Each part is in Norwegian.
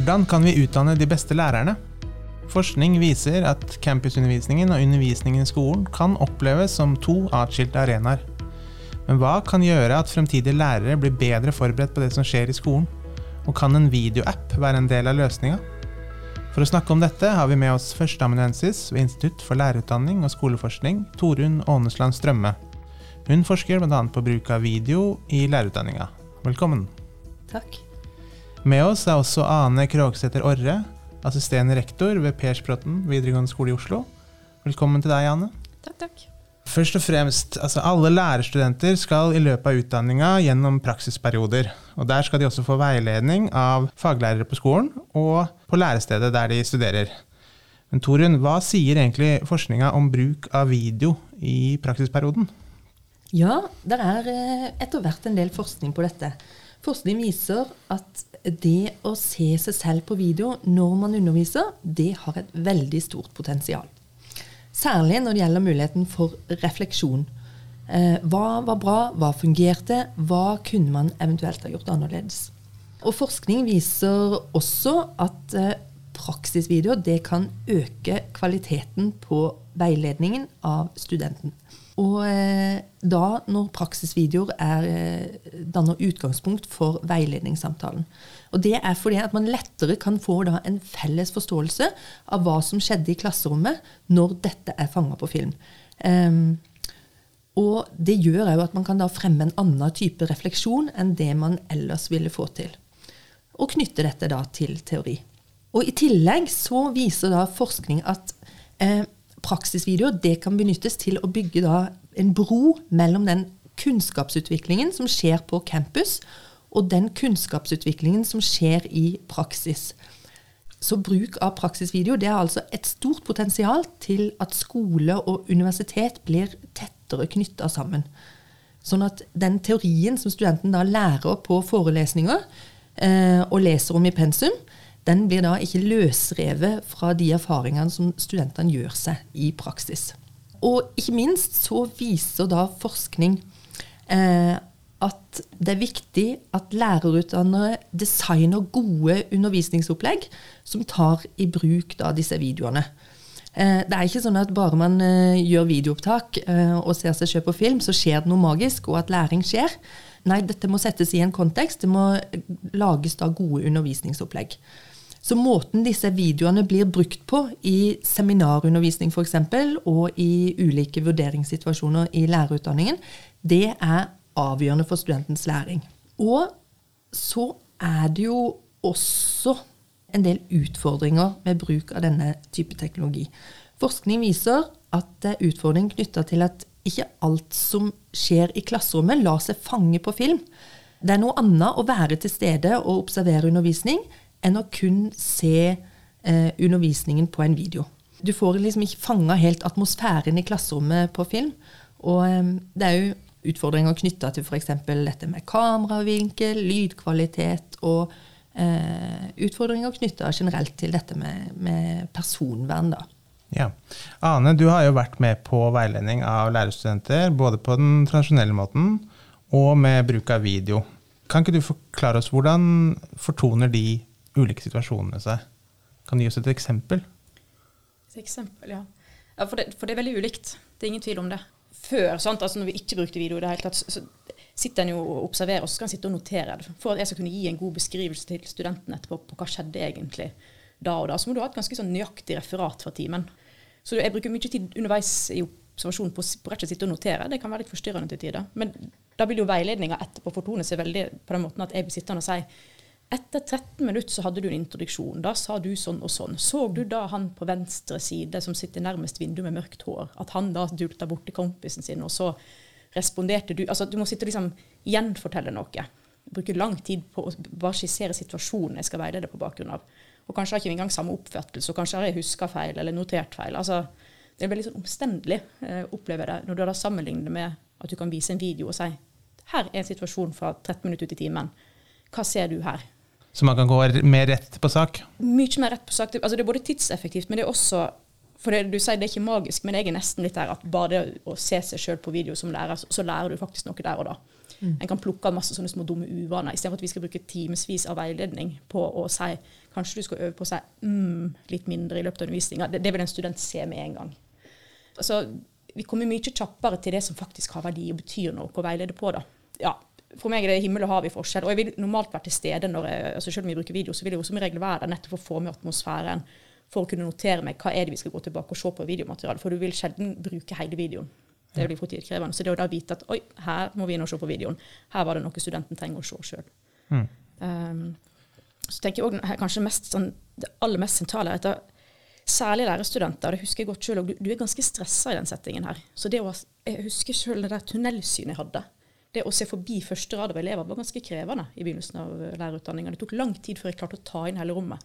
Hvordan kan vi utdanne de beste lærerne? Forskning viser at campusundervisningen og undervisningen i skolen kan oppleves som to atskilte arenaer. Men hva kan gjøre at fremtidige lærere blir bedre forberedt på det som skjer i skolen? Og kan en videoapp være en del av løsninga? For å snakke om dette har vi med oss førsteamanuensis ved Institutt for lærerutdanning og skoleforskning, Torunn Ånesland Strømme. Hun forsker bl.a. på bruk av video i lærerutdanninga. Velkommen. Takk. Med oss er også Ane Krogsæter Orre, assisterende rektor ved Persbråten videregående skole i Oslo. Velkommen til deg, Ane. Takk, takk. Først og fremst, altså Alle lærerstudenter skal i løpet av utdanninga gjennom praksisperioder. og Der skal de også få veiledning av faglærere på skolen og på lærestedet der de studerer. Men Torunn, hva sier egentlig forskninga om bruk av video i praksisperioden? Ja, det er eh, etter hvert en del forskning på dette. Forskning viser at det å se seg selv på video når man underviser, det har et veldig stort potensial. Særlig når det gjelder muligheten for refleksjon. Eh, hva var bra? Hva fungerte? Hva kunne man eventuelt ha gjort annerledes? Og forskning viser også at praksisvideo praksisvideoer det kan øke kvaliteten på veiledningen av studenten. Og eh, da, når praksisvideoer er, eh, danner utgangspunkt for veiledningssamtalen. Og det er fordi at man lettere kan få da, en felles forståelse av hva som skjedde i klasserommet når dette er fanga på film. Um, og det gjør òg at man kan da fremme en annen type refleksjon enn det man ellers ville få til. Og knytte dette da til teori. Og I tillegg så viser da forskning at eh, praksisvideoer det kan benyttes til å bygge da en bro mellom den kunnskapsutviklingen som skjer på campus, og den kunnskapsutviklingen som skjer i praksis. Så bruk av praksisvideo det er altså et stort potensial til at skole og universitet blir tettere knytta sammen. Sånn at den teorien som studenten da lærer på forelesninger eh, og leser om i pensum, den blir da ikke løsrevet fra de erfaringene som studentene gjør seg i praksis. Og ikke minst så viser da forskning eh, at det er viktig at lærerutdannere designer gode undervisningsopplegg som tar i bruk da disse videoene. Eh, det er ikke sånn at bare man eh, gjør videoopptak eh, og ser seg selv på film, så skjer det noe magisk, og at læring skjer. Nei, dette må settes i en kontekst. Det må lages da gode undervisningsopplegg. Så måten disse videoene blir brukt på i seminarundervisning f.eks., og i ulike vurderingssituasjoner i lærerutdanningen, det er avgjørende for studentens læring. Og så er det jo også en del utfordringer med bruk av denne type teknologi. Forskning viser at det er utfordring knytta til at ikke alt som skjer i klasserommet, lar seg fange på film. Det er noe annet å være til stede og observere undervisning enn å kun se eh, undervisningen på en video. Du får liksom ikke fanga helt atmosfæren i klasserommet på film. Og eh, det er jo utfordringer knytta til f.eks. dette med kameravinkel, lydkvalitet og eh, utfordringer knytta generelt til dette med, med personvern. da. Ja. Ane, du har jo vært med på veiledning av lærerstudenter, både på den tradisjonelle måten og med bruk av video. Kan ikke du forklare oss hvordan fortoner de ulike situasjonene seg. Kan du gi oss et eksempel? Et eksempel, ja. ja for, det, for, det, er veldig ulikt. Det er ingen tvil om det. Før, sant? Altså når vi ikke brukte video i det hele tatt, så, sitter en jo og observerer, og så skal en sitte og notere det. For at jeg skal kunne gi en god beskrivelse til studenten etterpå på hva skjedde egentlig da og da, så må du ha et ganske sånn nøyaktig referat fra timen. Så jeg bruker mye tid underveis i observasjonen på, på rett og sitte og notere. Det kan være litt forstyrrende til tider. Men da vil jo veiledninga etterpå fortone seg veldig på den måten at jeg blir sittende og si etter 13 minutter så hadde du en introduksjon. Da sa du sånn og sånn. Så du da han på venstre side som sitter nærmest vinduet med mørkt hår, at han da dulta borti kompisen sin, og så responderte du Altså du må sitte og liksom gjenfortelle noe. Bruke lang tid på å bare skissere situasjonen jeg skal veilede på bakgrunn av. Og kanskje har ikke ikke engang samme oppfattelse, og kanskje har jeg huska feil eller notert feil. Altså, det er veldig sånn omstendelig, eh, opplever jeg det, når du da sammenligner det med at du kan vise en video og si her er en situasjon fra 13 minutter ut i timen. Hva ser du her? Så man kan gå mer rett på sak? Mye mer rett på sak. Altså, det er både tidseffektivt, men det er også for det, Du sier det er ikke magisk, men jeg er nesten litt der at bare det å se seg sjøl på video som lærer, så lærer du faktisk noe der og da. En kan plukke av masse sånne små dumme uvaner, istedenfor at vi skal bruke timevis av veiledning på å si kanskje du skal øve på å si mm, litt mindre i løpet av undervisninga. Det, det vil en student se med en gang. Altså, vi kommer mye kjappere til det som faktisk har verdi og betyr noe å veilede på. da. Ja, For meg er det himmel og hav i forskjell. Og jeg vil normalt være til stede når jeg, altså selv om vi bruker video, så vil jeg jo som regel være der nettopp for å få med atmosfæren. For å kunne notere meg hva er det vi skal gå tilbake og se på videomaterialet. For du vil sjelden bruke hele videoen. Det blir for tidkrevende. Så det å da vite at oi, her må vi nå se på videoen. Her var det noe studenten trenger å se sjøl. Mm. Um, så tenker jeg også, kanskje mest, sånn, Det aller mest sentrale er at særlig lærerstudenter, det husker jeg godt selv, du, du er ganske stressa i den settingen her. Så det å, Jeg husker selv det der tunnelsynet jeg hadde. Det å se forbi første rad av elever var ganske krevende i begynnelsen av lærerutdanninga. Det tok lang tid før jeg klarte å ta inn hele rommet.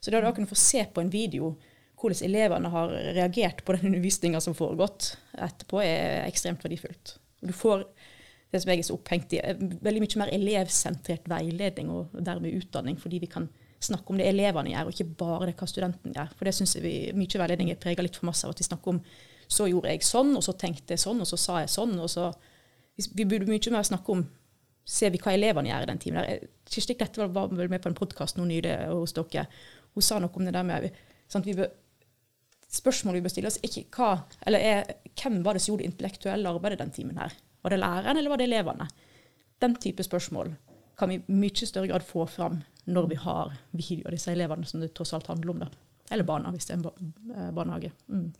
Så det å kunne få se på en video hvordan elevene har reagert på den undervisninga som foregått etterpå, er ekstremt verdifullt. Du får det som jeg er så opphengt i, veldig mye mer elevsentrert veiledning og dermed utdanning, fordi vi kan snakke om det elevene gjør, og ikke bare det hva studenten gjør. For det syns vi mye veiledning er prega litt for masse av at vi snakker om så gjorde jeg sånn, og så tenkte jeg sånn, og så sa jeg sånn. og så Vi burde mye mer snakke om ser vi hva elevene gjør i den timen. der. Kirsti Klette var vel med på en podkast nylig hos dere. Hun sa noe om det der med sant, vi bør, Spørsmålet vi bør stille oss, er ikke hva, eller er, hvem var det som gjorde det intellektuelle arbeidet den timen her? Var det læreren, eller var det elevene? Den type spørsmål kan vi i mye større grad få fram når vi har video av disse elevene som det tross alt handler om. Da. Eller barna, hvis det er en barnehage. Mm.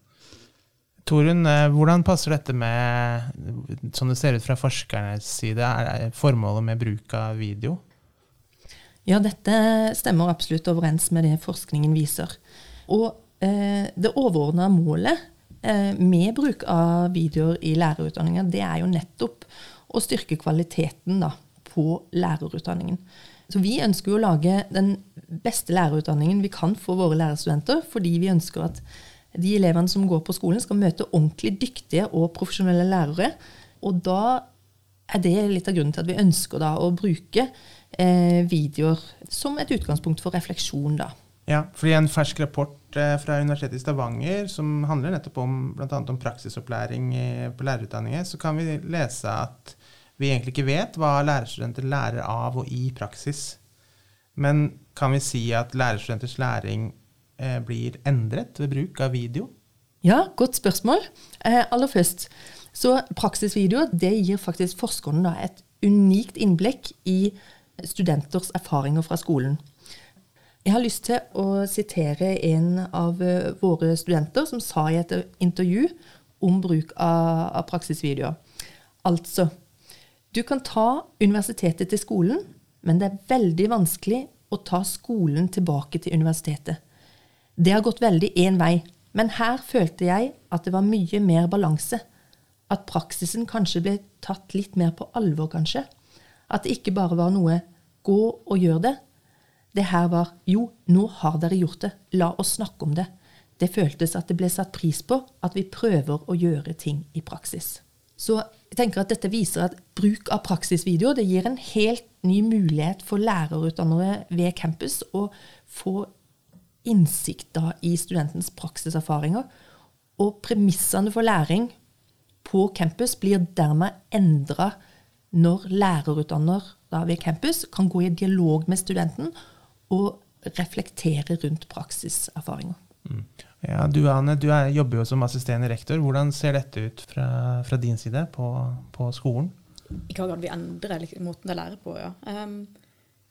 Torunn, hvordan passer dette med, som det ser ut fra forskernes side, er formålet med bruk av video? Ja, dette stemmer absolutt overens med det forskningen viser. Og eh, det overordna målet eh, med bruk av videoer i lærerutdanninga, det er jo nettopp å styrke kvaliteten da, på lærerutdanningen. Så vi ønsker jo å lage den beste lærerutdanningen vi kan for våre lærerstudenter, fordi vi ønsker at de elevene som går på skolen, skal møte ordentlig dyktige og profesjonelle lærere. Og da er det litt av grunnen til at vi ønsker da å bruke eh, videoer som et utgangspunkt for refleksjon. da. Ja, fordi En fersk rapport eh, fra Universitetet i Stavanger som handler nettopp om, blant annet om praksisopplæring på lærerutdanninger, så kan vi lese at vi egentlig ikke vet hva lærerstudenter lærer av og i praksis. Men kan vi si at lærerstudenters læring eh, blir endret ved bruk av video? Ja, godt spørsmål. Eh, aller først, så praksisvideo det gir faktisk forskerne da, et unikt innblikk i studenters erfaringer fra skolen. Jeg har lyst til å sitere en av eh, våre studenter som sa i et intervju om bruk av, av praksisvideoer. Altså, du kan ta universitetet til skolen, men det er veldig vanskelig å ta skolen tilbake til universitetet. Det har gått veldig én vei, men her følte jeg at det var mye mer balanse. At praksisen kanskje ble tatt litt mer på alvor, kanskje. At det ikke bare var noe 'gå og gjør det'. Det her var 'jo, nå har dere gjort det, la oss snakke om det'. Det føltes at det ble satt pris på at vi prøver å gjøre ting i praksis. Så jeg tenker at dette viser at bruk av praksisvideo det gir en helt ny mulighet for lærerutdannere ved campus å få innsikt da i studentens praksiserfaringer. Og premissene for læring på campus blir dermed endra når lærerutdanner ved campus kan gå i dialog med studenten og reflektere rundt praksiserfaringer. Mm. Ja, du Anne, du er, jobber jo som assisterende rektor. Hvordan ser dette ut fra, fra din side på, på, skolen? I hva grad vi endrer måten de lærer på, ja. Um,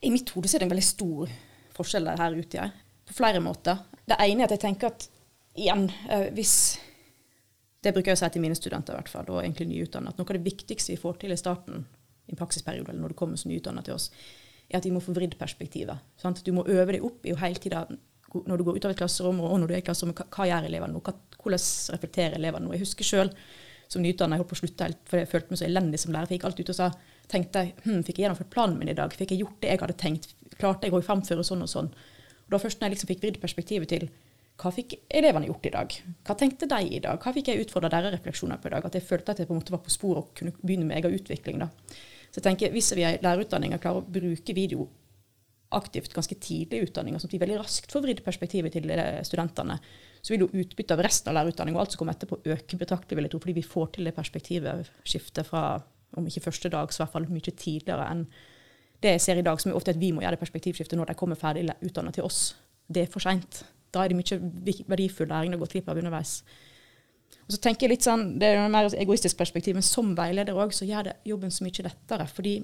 I mitt hode er det en veldig stor forskjell her ute. Ja. På flere måter. Det ene er at jeg tenker at igjen, uh, hvis Det bruker jeg å si til mine studenter, i hvert fall, og egentlig nyutdannede, at noe av det viktigste vi får til i starten i en praksisperiode, eller når du kommer som nyutdannet til oss, er at vi må få vridd perspektivet. Sant? Du må øve deg opp i å hele tida når du går ut av et klasserom, og når du er i klasserommet, hva, hva gjør elevene nå? hvordan reflekterer elevene nå? Jeg husker sjøl som nyutdannet, jeg holdt på å slutte helt, for jeg følte meg så elendig som lærer. Jeg gikk alt ut og sa tenkte hm, Fikk jeg gjennomført planen min i dag? Fikk jeg gjort det jeg hadde tenkt? Klarte jeg å framføre sånn og sånn? Og da først når jeg liksom fikk vridd perspektivet til hva fikk elevene gjort i dag? Hva tenkte de i dag? Hva fikk jeg utfordra deres refleksjoner på i dag? At jeg følte at jeg på en måte var på sporet og kunne begynne med egen utvikling. da. Så jeg tenker, Hvis vi i lærerutdanninga klarer å bruke video aktivt ganske tidlig i utdanninga, sånn at vi veldig raskt får vridd perspektivet til studentene, så vil jo utbyttet av resten av lærerutdanninga og alt som kommer etterpå, øke betraktelig, vil jeg tro, fordi vi får til det perspektivet skiftet fra om ikke første dag, så i hvert fall mye tidligere enn det jeg ser i dag, som er ofte at vi må gjøre det perspektivskiftet når de kommer ferdig utdannet til oss. Det er for seint. Da er det mye verdifull læring å gå glipp av underveis. Og så tenker jeg litt sånn, Det er et mer egoistisk perspektiv, men som veileder òg, så gjør det jobben så mye lettere. fordi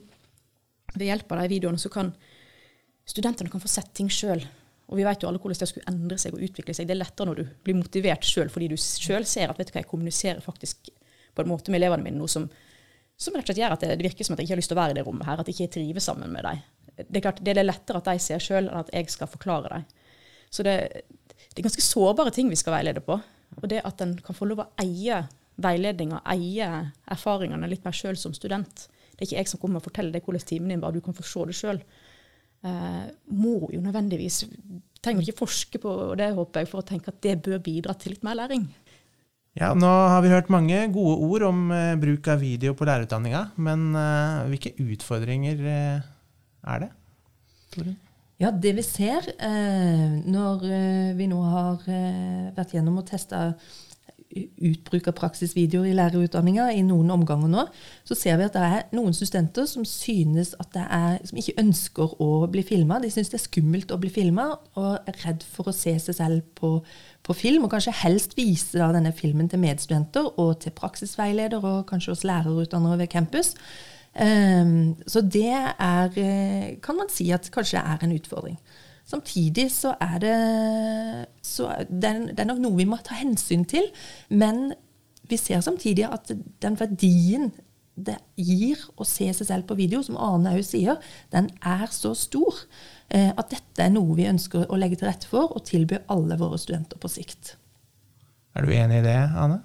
ved hjelp av de videoene så kan studentene kan få sett ting sjøl. Og vi vet jo alle hvordan det skulle endre seg og utvikle seg. Det er lettere når du blir motivert sjøl, fordi du sjøl ser at vet du hva, jeg kommuniserer faktisk på en måte med elevene mine noe som, som rett og slett gjør at det, det, virker som at jeg ikke har lyst til å være i det rommet her, at jeg ikke trives sammen med dem. Det er klart, det er lettere at de ser sjøl, enn at jeg skal forklare dem. Så det, det er ganske sårbare ting vi skal veilede på. Og det at en kan få lov å eie veiledninga, eie erfaringene litt mer sjøl som student. Det er ikke jeg som kommer og forteller deg hvordan timen din var, du kan få se det sjøl. Eh, må jo nødvendigvis Trenger ikke forske på det, håper jeg, for å tenke at det bør bidra til litt mer læring. Ja, Nå har vi hørt mange gode ord om eh, bruk av video på lærerutdanninga, men eh, hvilke utfordringer eh, er det? Torunn? Ja, det vi ser eh, når eh, vi nå har eh, vært gjennom og testa utbruk av praksisvideoer i lærerutdanninga i noen omganger nå, så ser vi at det er noen studenter som synes at det er, som ikke ønsker å bli filma. De syns det er skummelt å bli filma og er redd for å se seg selv på, på film. Og kanskje helst vise da, denne filmen til medstudenter og til praksisveileder og kanskje hos lærerutdannere ved campus. Um, så det er, eh, kan man si at kanskje er en utfordring. Samtidig så er det så det, er, det er nok noe vi må ta hensyn til. Men vi ser samtidig at den verdien det gir å se seg selv på video, som Arne òg sier, den er så stor eh, at dette er noe vi ønsker å legge til rette for og tilby alle våre studenter på sikt. Er du enig i det, Ane?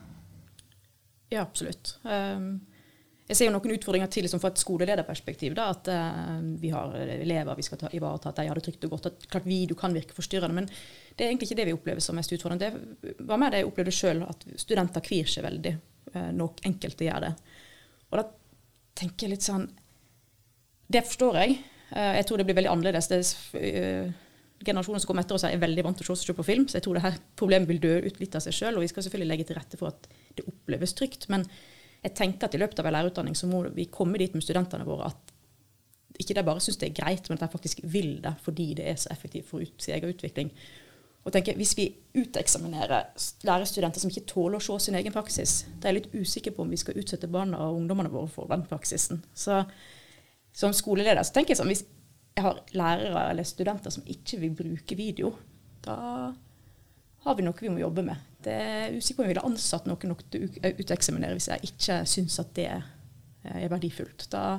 Ja, absolutt. Um, jeg ser jo noen utfordringer til liksom, fra et skolelederperspektiv. Da, at uh, vi har elever vi skal ta, ivareta, at de har det trygt og godt. at klart Video kan virke forstyrrende, men det er egentlig ikke det vi opplever som mest utfordrende. Det var mer det jeg opplevde sjøl, at studenter kvir seg veldig. Uh, nok enkelte gjør det. Og da tenker jeg litt sånn Det forstår jeg. Uh, jeg tror det blir veldig annerledes. Det, generasjonen som kommer etter oss, er veldig vant til å se seg på film, så jeg tror det her problemet vil dø ut litt av seg sjøl. Og vi skal selvfølgelig legge til rette for at det oppleves trygt. men jeg tenker at i løpet av en lærerutdanning så må vi komme dit med studentene våre at ikke de bare syns det er greit, men at de faktisk vil det fordi det er så effektivt for sin egen utvikling. Og tenker, Hvis vi uteksaminerer lærerstudenter som ikke tåler å se sin egen praksis, da er jeg litt usikker på om vi skal utsette barna og ungdommene våre for den praksisen. Så Som skoleleder så tenker jeg sånn, hvis jeg har lærere eller studenter som ikke vil bruke video, da har vi noe vi må jobbe med. Det er usikker på om jeg ville ansatt noen nok til å uteksaminere hvis jeg ikke syns at det er verdifullt. Da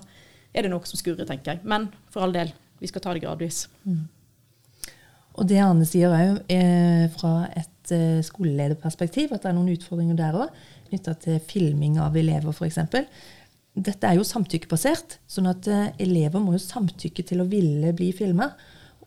er det noe som skurrer, tenker jeg. Men for all del, vi skal ta det gradvis. Mm. Og det Arne sier òg, er fra et uh, skolelederperspektiv, at det er noen utfordringer der òg, knytta til filming av elever f.eks. Dette er jo samtykkebasert, sånn at elever må jo samtykke til å ville bli filma.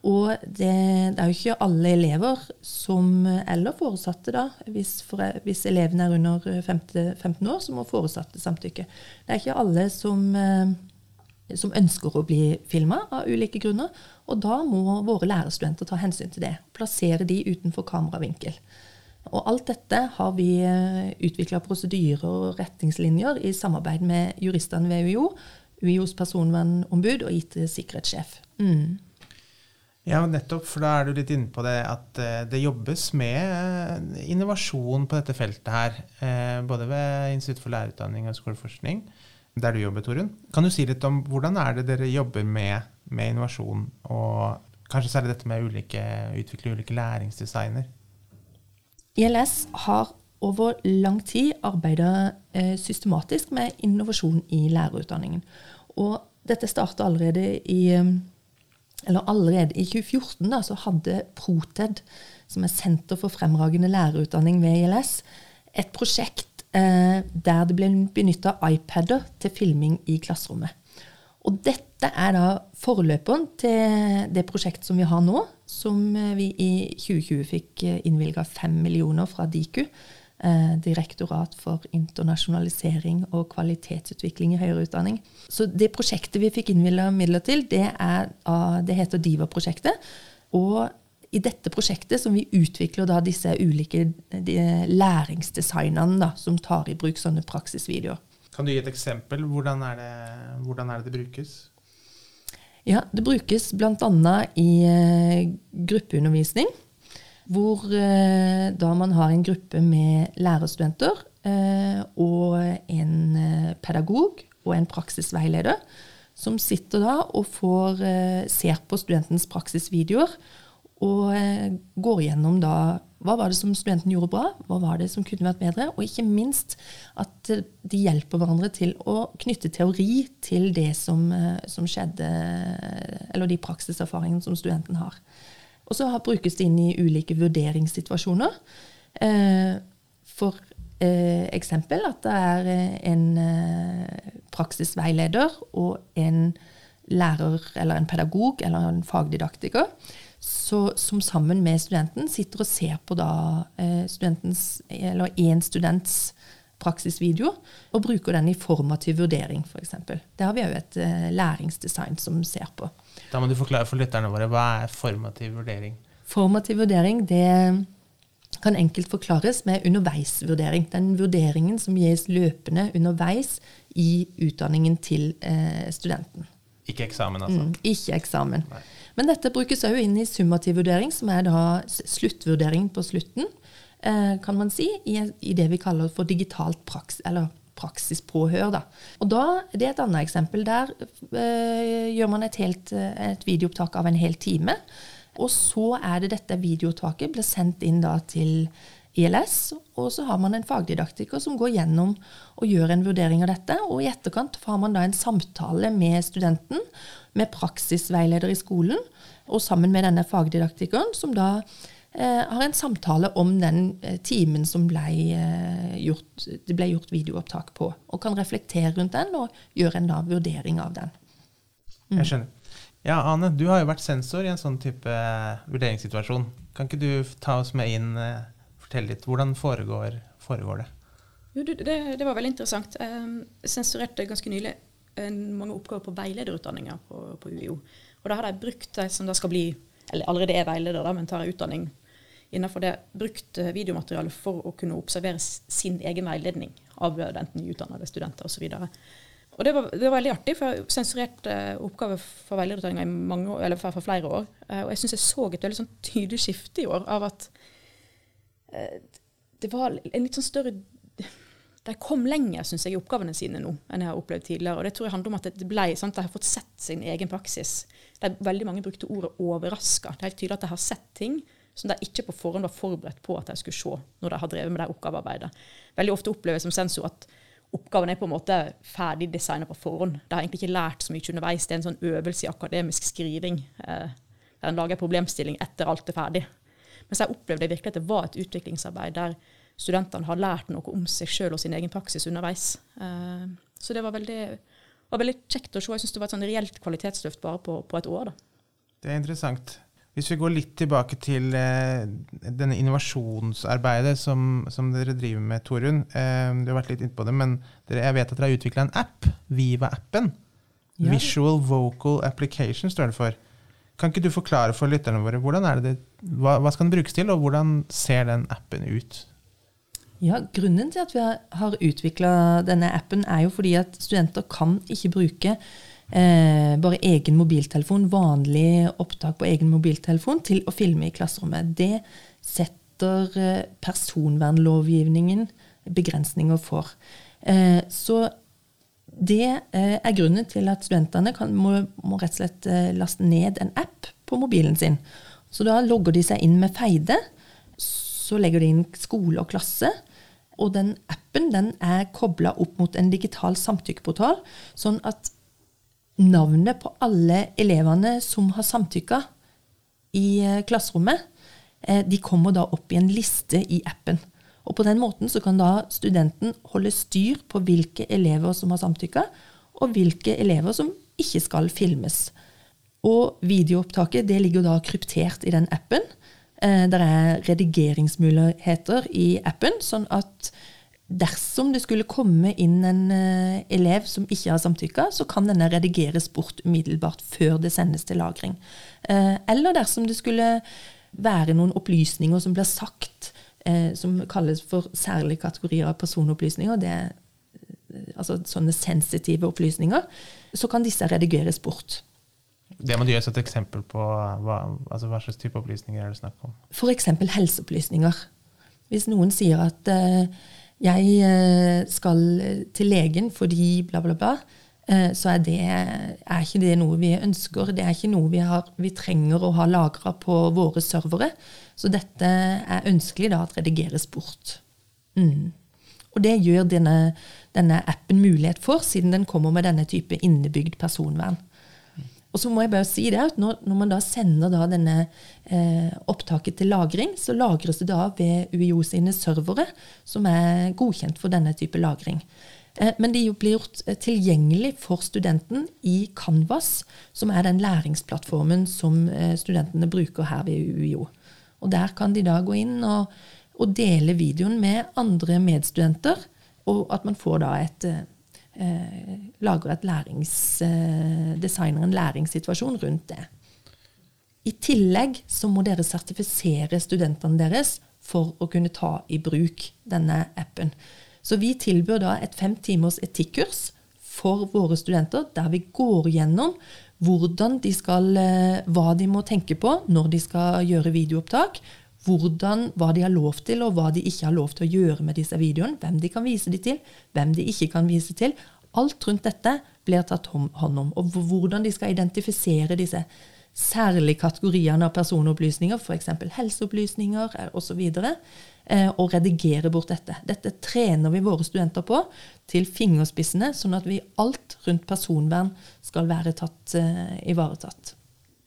Og det, det, er jo ikke alle elever som Eller foresatte, da. Hvis, for, hvis elevene er under 15, 15, år, så må foresatte samtykke. Det er ikke alle som, eh, som ønsker å bli filma av ulike grunner. Og da må våre lærerstudenter ta hensyn til det. Plassere de utenfor kameravinkel. Og alt dette har vi eh, utvikla prosedyrer og retningslinjer i samarbeid med juristene ved UiO, UiOs personvernombud og IT-sikkerhetssjef. Mm. Ja, nettopp, for da er du litt inne på det at eh, det jobbes med eh, innovasjon på dette feltet her. Eh, både ved Institutt for lærerutdanning og skoleforskning, der du jobber, Torunn. Kan du si litt om hvordan er det dere jobber med, med innovasjon, og kanskje særlig dette med å utvikle ulike læringsdesigner? ILS har over lang tid arbeida systematisk med innovasjon i lærerutdanningen. Og dette starta allerede i eller allerede i 2014 da, så hadde Proted, som er Senter for fremragende lærerutdanning ved ILS, et prosjekt eh, der det ble benytta iPader til filming i klasserommet. Og dette er da forløperen til det prosjektet som vi har nå, som eh, vi i 2020 fikk eh, innvilga 5 millioner fra Diku Direktorat for internasjonalisering og kvalitetsutvikling i høyere utdanning. Så det prosjektet vi fikk innvilga midler til, det, er, det heter DIVA-prosjektet. Og i dette prosjektet som vi utvikler da disse ulike læringsdesignene da, som tar i bruk sånne praksisvideoer. Kan du gi et eksempel? Hvordan er det, hvordan er det, det brukes? Ja, Det brukes bl.a. i eh, gruppeundervisning. Hvor eh, da man har en gruppe med lærerstudenter eh, og en eh, pedagog og en praksisveileder som sitter da og får, ser på studentens praksisvideoer og går gjennom da hva var det som studenten gjorde bra, hva var det som kunne vært bedre, og ikke minst at de hjelper hverandre til å knytte teori til det som, som skjedde, eller de praksiserfaringene som studenten har. Og så brukes det inn i ulike vurderingssituasjoner. Eh, for eh, eksempel at det er en praksisveileder og en lærer eller en pedagog eller en fagdidaktiker så, som sammen med studenten sitter og ser på da eh, studentens, eller én students praksisvideo, og bruker den i formativ vurdering, f.eks. Det har vi òg et eh, læringsdesign som ser på. Da må du forklare for lytterne våre hva er formativ vurdering? Formativ vurdering det kan enkelt forklares med underveisvurdering. Den vurderingen som gis løpende underveis i utdanningen til eh, studenten. Ikke eksamen, altså? Mm, ikke eksamen. Nei. Men dette brukes òg inn i summativ vurdering, som er da sluttvurdering på slutten, eh, kan man si, i, det vi kaller for digitalt praks, eller praksispåhør. Da. Og da, Det er et annet eksempel. Der øh, gjør man et, helt, et videoopptak av en hel time. Og så er det dette videoopptaket blir sendt inn da til ILS, og så har man en fagdidaktiker som går gjennom og gjør en vurdering av dette. Og i etterkant har man da en samtale med studenten med praksisveileder i skolen, og sammen med denne fagdidaktikeren, som da eh, har en samtale om den eh, timen som ble, eh, gjort, det ble gjort videoopptak på, og kan reflektere rundt den og gjøre en da vurdering av den. Mm. Jeg skjønner. Ja, Ane, du har jo vært sensor i en sånn type eh, vurderingssituasjon. Kan ikke du ta oss med inn, eh, fortelle litt, hvordan foregår, foregår det? Jo, det, det, var veldig interessant. Jeg sensurerte ganske nylig mange oppgaver på veilederutdanninga på, på, UiO. Og da har de brukt de som da skal bli, eller allerede er veileder, da, men tar utdanning innenfor det, brukt eh, videomateriale for å kunne observere sin egen veiledning av enten nyutdannede studenter osv. Og det var, det var, veldig artig, for jeg har sensurert uh, oppgaver for veilederutdanninga for, for, flere år. Uh, og jeg syns jeg så et veldig sånn tydelig skifte i år av at det var en litt sånn større de kom lenger synes jeg, i oppgavene sine nå enn jeg har opplevd tidligere. Og Det tror jeg handler om at det ble, sant, de har fått sett sin egen praksis. Der veldig mange brukte ordet 'overraska'. Det er helt tydelig at de har sett ting som de ikke på forhånd var forberedt på at de skulle se når de har drevet med det oppgavearbeidet. Veldig ofte opplever jeg som sensor at oppgaven er på en måte ferdig designa på forhånd. De har egentlig ikke lært så mye underveis. Det er en sånn øvelse i akademisk skriving eh, der en lager problemstilling etter alt er ferdig. Mens jeg opplevde virkelig at det var et utviklingsarbeid der studentene har lært noe om seg sjøl og sin egen praksis underveis. Eh, så det var veldig, var veldig, kjekt å se. Jeg syns det var et sånn reelt kvalitetsløft bare på, på, et år. Da. Det er interessant. Hvis vi går litt tilbake til eh, denne innovasjonsarbeidet som, som, dere driver med, Torunn. Eh, du har vært litt inne på det, men dere, jeg vet at dere har utvikla en app, Viva-appen. Ja. Visual Vocal Application står det for. Kan ikke du forklare for lytterne våre det, hva, hva skal den brukes til, og hvordan ser den appen ut? Ja, Grunnen til at vi har utvikla denne appen, er jo fordi at studenter kan ikke bruke eh, bare egen mobiltelefon, vanlig opptak på egen mobiltelefon, til å filme i klasserommet. Det setter eh, personvernlovgivningen begrensninger for. Eh, så det eh, er grunnen til at studentene kan, må, må, rett og slett eh, laste ned en app på mobilen sin. Så da logger de seg inn med Feide. Så legger de inn skole og klasse. Og den appen den er kobla opp mot en digital samtykkeportal, sånn at navnet på alle elevene som har samtykka i eh, klasserommet, eh, de kommer da opp i en liste i appen. Og På den måten så kan da studenten holde styr på hvilke elever som har samtykka, og hvilke elever som ikke skal filmes. Og videoopptaket det ligger da kryptert i den appen. Eh, det er redigeringsmuligheter i appen, sånn at dersom det skulle komme inn en eh, elev som ikke har samtykka, så kan denne redigeres bort umiddelbart før det sendes til lagring. Eh, eller dersom det skulle være noen opplysninger som blir sagt, som kalles for særlige kategorier av personopplysninger. Det altså sånne sensitive opplysninger, så kan disse redigeres bort. Det må du som et eksempel på hva, altså hva slags type opplysninger er det snakk om? F.eks. helseopplysninger. Hvis noen sier at eh, jeg eh, skal til legen fordi bla, bla, bla, eh, så er, det, er ikke det noe vi ønsker. Det er ikke noe vi, har, vi trenger å ha lagra på våre servere. Så dette er ønskelig da at redigeres bort. Mm. Og det gjør denne, denne, appen mulighet for, siden den kommer med denne type innebygd personvern. Og så må jeg bare si det at når, når man da sender da denne eh, opptaket til lagring, så lagres det da ved UiO sine servere, som er godkjent for denne type lagring. Eh, men de blir gjort eh, tilgjengelig for studenten i Canvas, som er den læringsplattformen som eh, studentene bruker her ved UiO. Og der kan de da gå inn og og dele videoen med andre medstudenter, og at man får da et eh, lager et lærings, eh, en læringssituasjon rundt det. I tillegg så må dere sertifisere studentene deres for å kunne ta i bruk denne appen. Så vi tilbyr da et fem timers etikkurs for våre studenter, der vi går gjennom hvordan de skal, eh, hva de må tenke på når de skal gjøre videoopptak, hvordan, hva de har lov til, og hva de ikke har lov til å gjøre med disse videoene. Hvem de kan vise de til, hvem de ikke kan vise til. Alt rundt dette blir tatt hånd om. Og hvordan de skal identifisere disse særlige kategoriene av personopplysninger, f.eks. helseopplysninger osv., og, og redigere bort dette. Dette trener vi våre studenter på til fingerspissene, sånn at vi alt rundt personvern skal være tatt, uh, ivaretatt.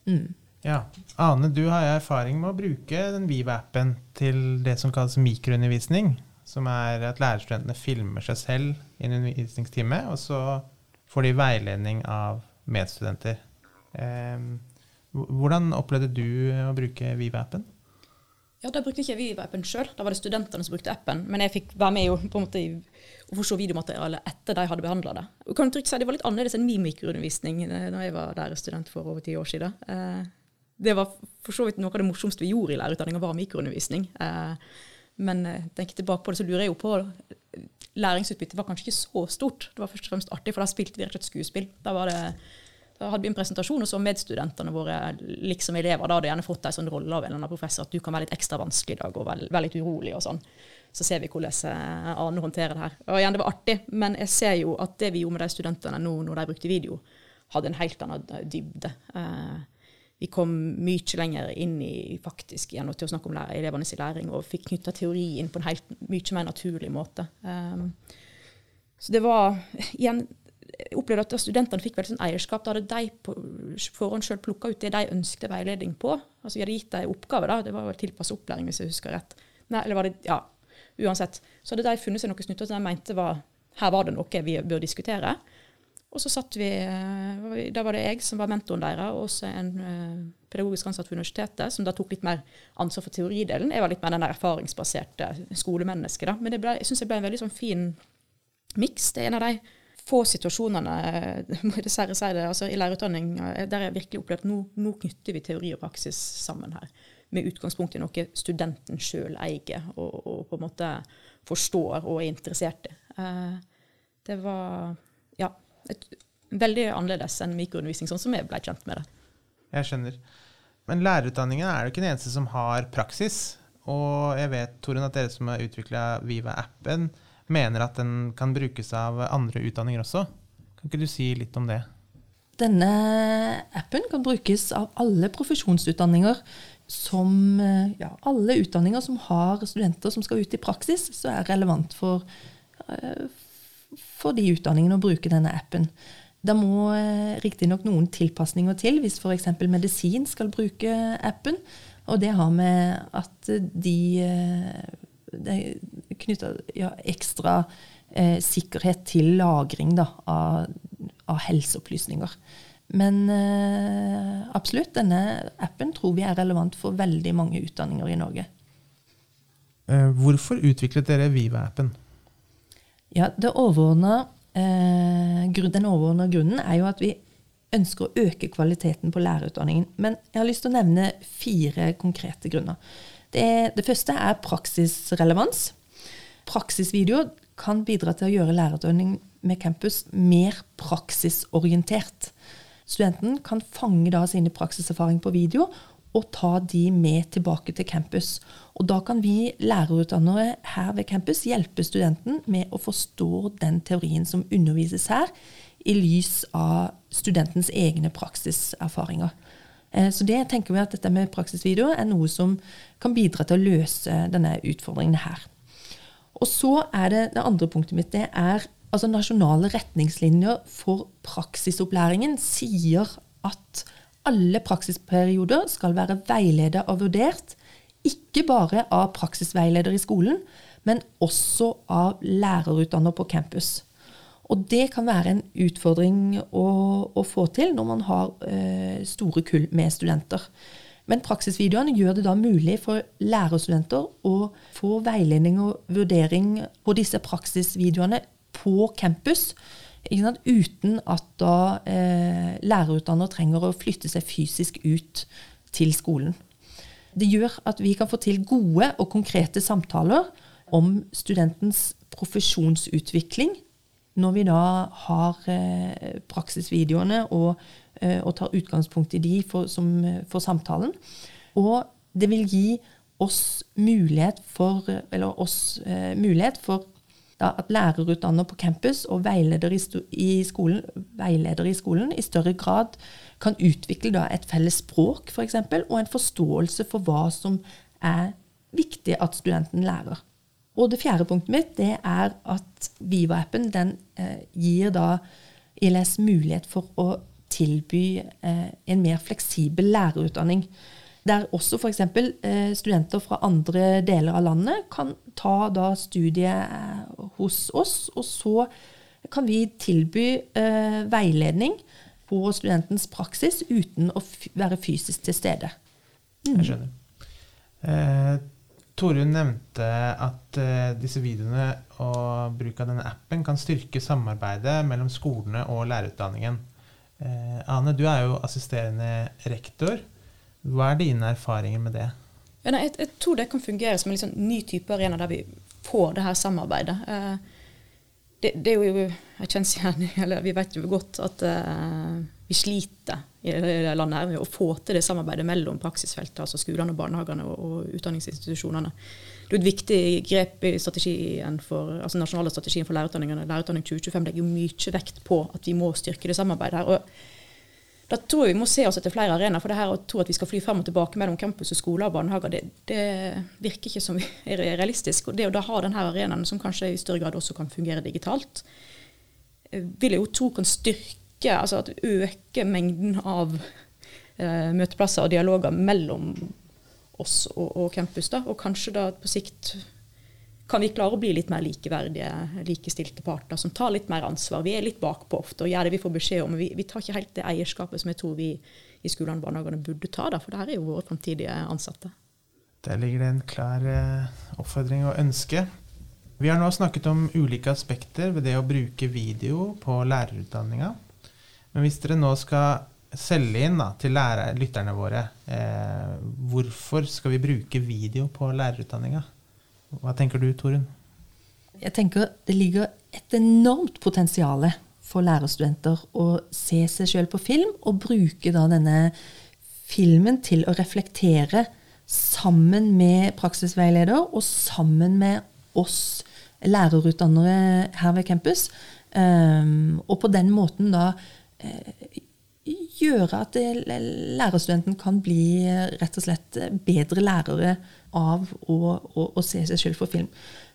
Mm. Ja. Ane, du har erfaring med å bruke den Viva-appen til det som kalles mikroundervisning. Som er at lærerstudentene filmer seg selv i en undervisningstime, og så får de veiledning av medstudenter. Ehm, hvordan opplevde du å bruke Viva-appen? Ja, Da brukte ikke Viva-appen sjøl, da var det studentene som brukte appen. Men jeg fikk være med på en måte å få se videomaterialet etter de hadde behandla det. Og kan trygt si Det var litt annerledes enn min mikroundervisning eh, da jeg var der student for over ti år siden. Det var for så vidt noe av det morsomste vi gjorde i lærerutdanninga, var mikroundervisning. Eh, men eh, tenker tilbake på det, så lurer jeg jo på Læringsutbyttet var kanskje ikke så stort. Det var først og fremst artig, for da spilte vi rett og slett skuespill. Da, det, da, hadde vi en presentasjon, og så medstudentene våre, liksom elever, da hadde gjerne fått en sånn rolle av en eller annen professor at du kan være litt ekstra vanskelig i dag og være, være litt urolig og sånn. Så ser vi hvordan eh, Arne håndterer det her. Og igjen, det var artig, men jeg ser jo at det vi gjorde med de studentene nå når de brukte video, hadde en helt annen dybde. Eh, vi kom mye lenger inn i faktisk igjen til å snakke om elevenes læring, og fikk knytta teori inn på en helt mye mer naturlig måte. Um, så det var igjen jeg opplevde at Studentene fikk veldig sånn eierskap. Da hadde de på forhånd sjøl plukka ut det de ønsket veiledning på. Altså Vi hadde gitt dem oppgave, da. det var vel tilpasset opplæring, hvis jeg husker rett. Nei, eller var det, ja, Uansett. Så hadde de funnet seg noe snutt som de mente var her var det noe vi bør diskutere. Og så satt vi eh, Da var det jeg som var mentoren deres, og også en eh, pedagogisk ansatt for universitetet, som da tok litt mer ansvar for teoridelen. Jeg var litt mer den der erfaringsbaserte skolemennesket. da. Men ble, jeg syns det ble en veldig sånn fin miks. Det er en av de få situasjonene må jeg dessverre si det, altså i lærerutdanning eh, der jeg virkelig opplevde at nå, nå knytter vi teori og praksis sammen her. Med utgangspunkt i noe studenten sjøl eier og, og, på en måte forstår og er interessert i. Det var Ja et, veldig annerledes enn mikroundervisning, sånn som jeg ble kjent med det. Jeg skjønner. Men lærerutdanningen er jo ikke den eneste som har praksis. Og jeg vet, Torunn, at dere som har utvikla Viva-appen, mener at den kan brukes av andre utdanninger også. Kan ikke du si litt om det? Denne appen kan brukes av alle profesjonsutdanninger som ja, alle utdanninger som har studenter som skal ut i praksis, så er relevant for, eh, for de utdanningene å bruke denne appen. Det må eh, riktignok noen tilpasninger til hvis f.eks. medisin skal bruke appen. Og det har med at de Det er knytter ja, ekstra eh, sikkerhet til lagring da, av, av, helseopplysninger. Men eh, absolutt, denne appen tror vi er relevant for veldig mange utdanninger i Norge. Eh, hvorfor utviklet dere Viva-appen? Ja, overordnet, eh, Den overordna grunnen er jo at vi ønsker å øke kvaliteten på lærerutdanningen. Men jeg har lyst til å nevne fire konkrete grunner. Det, det første er praksisrelevans. Praksisvideoer kan bidra til å gjøre lærerutdanning med campus mer praksisorientert. Studenten kan fange da sine praksiserfaringer på video og ta de med tilbake til campus. Og da kan vi lærerutdannere her ved campus hjelpe studenten med å forstå den teorien som undervises her, i lys av studentens egne praksiserfaringer. Eh, så det tenker vi at dette med praksisvideo er noe som kan bidra til å løse denne utfordringen her. Og så er det det andre punktet mitt. Det er altså nasjonale retningslinjer for praksisopplæringen sier at alle praksisperioder skal være veiledet og vurdert, ikke bare av praksisveileder i skolen, men også av lærerutdanner på campus. Og det kan være en utfordring å, å få til når man har eh, store kull med studenter. Men praksisvideoene gjør det da mulig for lærerstudenter å få veiledning og vurdering på disse praksisvideoene på campus uten at da eh, lærerutdanner trenger å flytte seg fysisk ut til skolen. Det gjør at vi kan få til gode og konkrete samtaler om studentens profesjonsutvikling når vi da har eh, praksisvideoene og, eh, og, tar utgangspunkt i de for, som, for samtalen. Og det vil gi oss mulighet for, oss, eh, mulighet for da, at lærerutdanner på campus og veileder i, skolen, veileder i skolen i større grad kan utvikle da, et felles språk for eksempel, og en forståelse for hva som er viktig at studenten lærer. Og det fjerde punktet mitt det er at Viva-appen eh, gir da ILS mulighet for å tilby eh, en mer fleksibel lærerutdanning. Der også f.eks. Eh, studenter fra andre deler av landet kan ta da studiet eh, hos oss, og så kan vi tilby eh, veiledning på studentens praksis uten å være fysisk til stede. Mm. Jeg skjønner. Eh, Torunn nevnte at eh, disse videoene og bruk av denne appen kan styrke samarbeidet mellom skolene og lærerutdanningen. Eh, Ane, du er jo assisterende rektor. Hva er dine erfaringer med det? Ja, nei, jeg, jeg, tror det kan fungere som en liksom ny type arena der vi får det her samarbeidet. Eh, det, det, er jo Jeg kjenner igjen, eller vi vet jo godt at uh, vi sliter i det landet her med å få til det samarbeidet mellom praksisfeltet, altså skolene, barnehagene og, og utdanningsinstitusjonene. Det er et viktig grep i strategien for, altså nasjonale strategien for lærerutdanningene. Lærerutdanning 2025 legger mye vekt på at vi må styrke det samarbeidet her. og da tror jeg vi må se oss etter flere arenaer. For det her å tro at vi skal fly frem og tilbake mellom campus og skoler og barnehager, det, det virker ikke som er realistisk. Og det å da ha denne arenaen, som kanskje i større grad også kan fungere digitalt, eh, vil jeg jo tro kan styrke, altså at øke mengden av eh, møteplasser og dialoger mellom oss og, og campus. da, Og kanskje da på sikt kan vi klare å bli litt mer likeverdige, likestilte parter som tar litt mer ansvar. Vi er litt bakpå ofte og gjør det vi får beskjed om. Vi, vi tar ikke helt det eierskapet som jeg tror vi i skolene og barnehagene burde ta, da, for det her er jo våre framtidige ansatte. Der ligger det en klar eh, oppfordring og ønske. Vi har nå snakket om ulike aspekter ved det å bruke video på lærerutdanninga. Men hvis dere nå skal selge inn da, til lærer, lytterne våre, eh, hvorfor skal vi bruke video på lærerutdanninga? Hva tenker du, Torunn? Jeg tenker det ligger et enormt potensial for lærerstudenter å se seg sjøl på film, og bruke da denne filmen til å reflektere sammen med praksisveileder og sammen med oss lærerutdannere her ved campus. Um, og på den måten da uh, gjøre at lærerstudenten kan bli rett og slett bedre lærere av å, å, å se seg selv for film.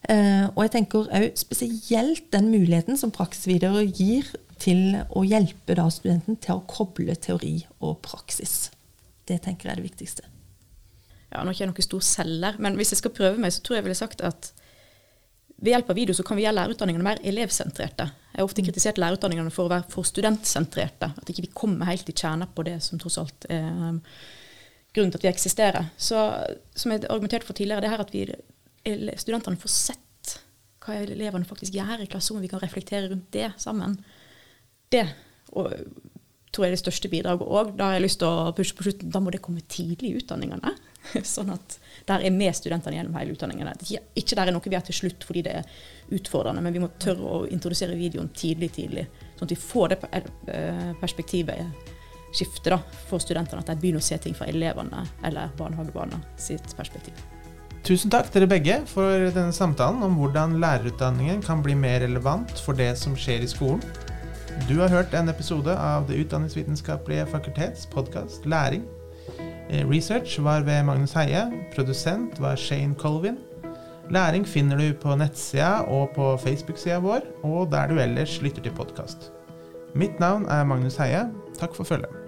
Eh, og jeg tenker òg spesielt den muligheten som praksisvidere gir til å hjelpe da studenten til å koble teori og praksis. Det tenker jeg er det viktigste. Ja, Nå er ikke jeg noen stor selger, men hvis jeg skal prøve meg, så tror jeg jeg ville sagt at ved hjelp av video så kan vi gjøre lærerutdanningene mer elevsentrerte. Jeg har ofte mm. kritisert lærerutdanningene for å være for studentsentrerte. At ikke vi kommer helt i kjernen på det som tross alt er um, grunnen til at vi eksisterer. Så som jeg argumenterte for tidligere, det her at vi, studentene får sett hva elevene faktisk gjør i klasserommet, vi kan reflektere rundt det sammen. Det og, tror jeg er det største bidraget òg. Da har jeg lyst til å pushe på slutten, da må det komme tidlig i utdanningene. sånn at der er med studentene gjennom hele utdanningen. Ikke der er noe vi er til slutt fordi det er utfordrende, men vi må tørre å introdusere videoen tidlig, tidlig. Sånn at vi får det eh, perspektivet skiftet da, for studentene. At de begynner å se ting fra elevene eller barnehagebarna sitt perspektiv. Tusen takk dere begge for denne samtalen om hvordan lærerutdanningen kan bli mer relevant for det som skjer i skolen. Du har hørt en episode av Det utdanningsvitenskapelige fakultets podkast Læring. Eh, research var ved Magnus Heie. Produsent var Shane Colvin. Læring finner du på nettsida og på Facebook-sida vår, og der du ellers lytter til podkast. Mitt navn er Magnus Heie. Takk for følget.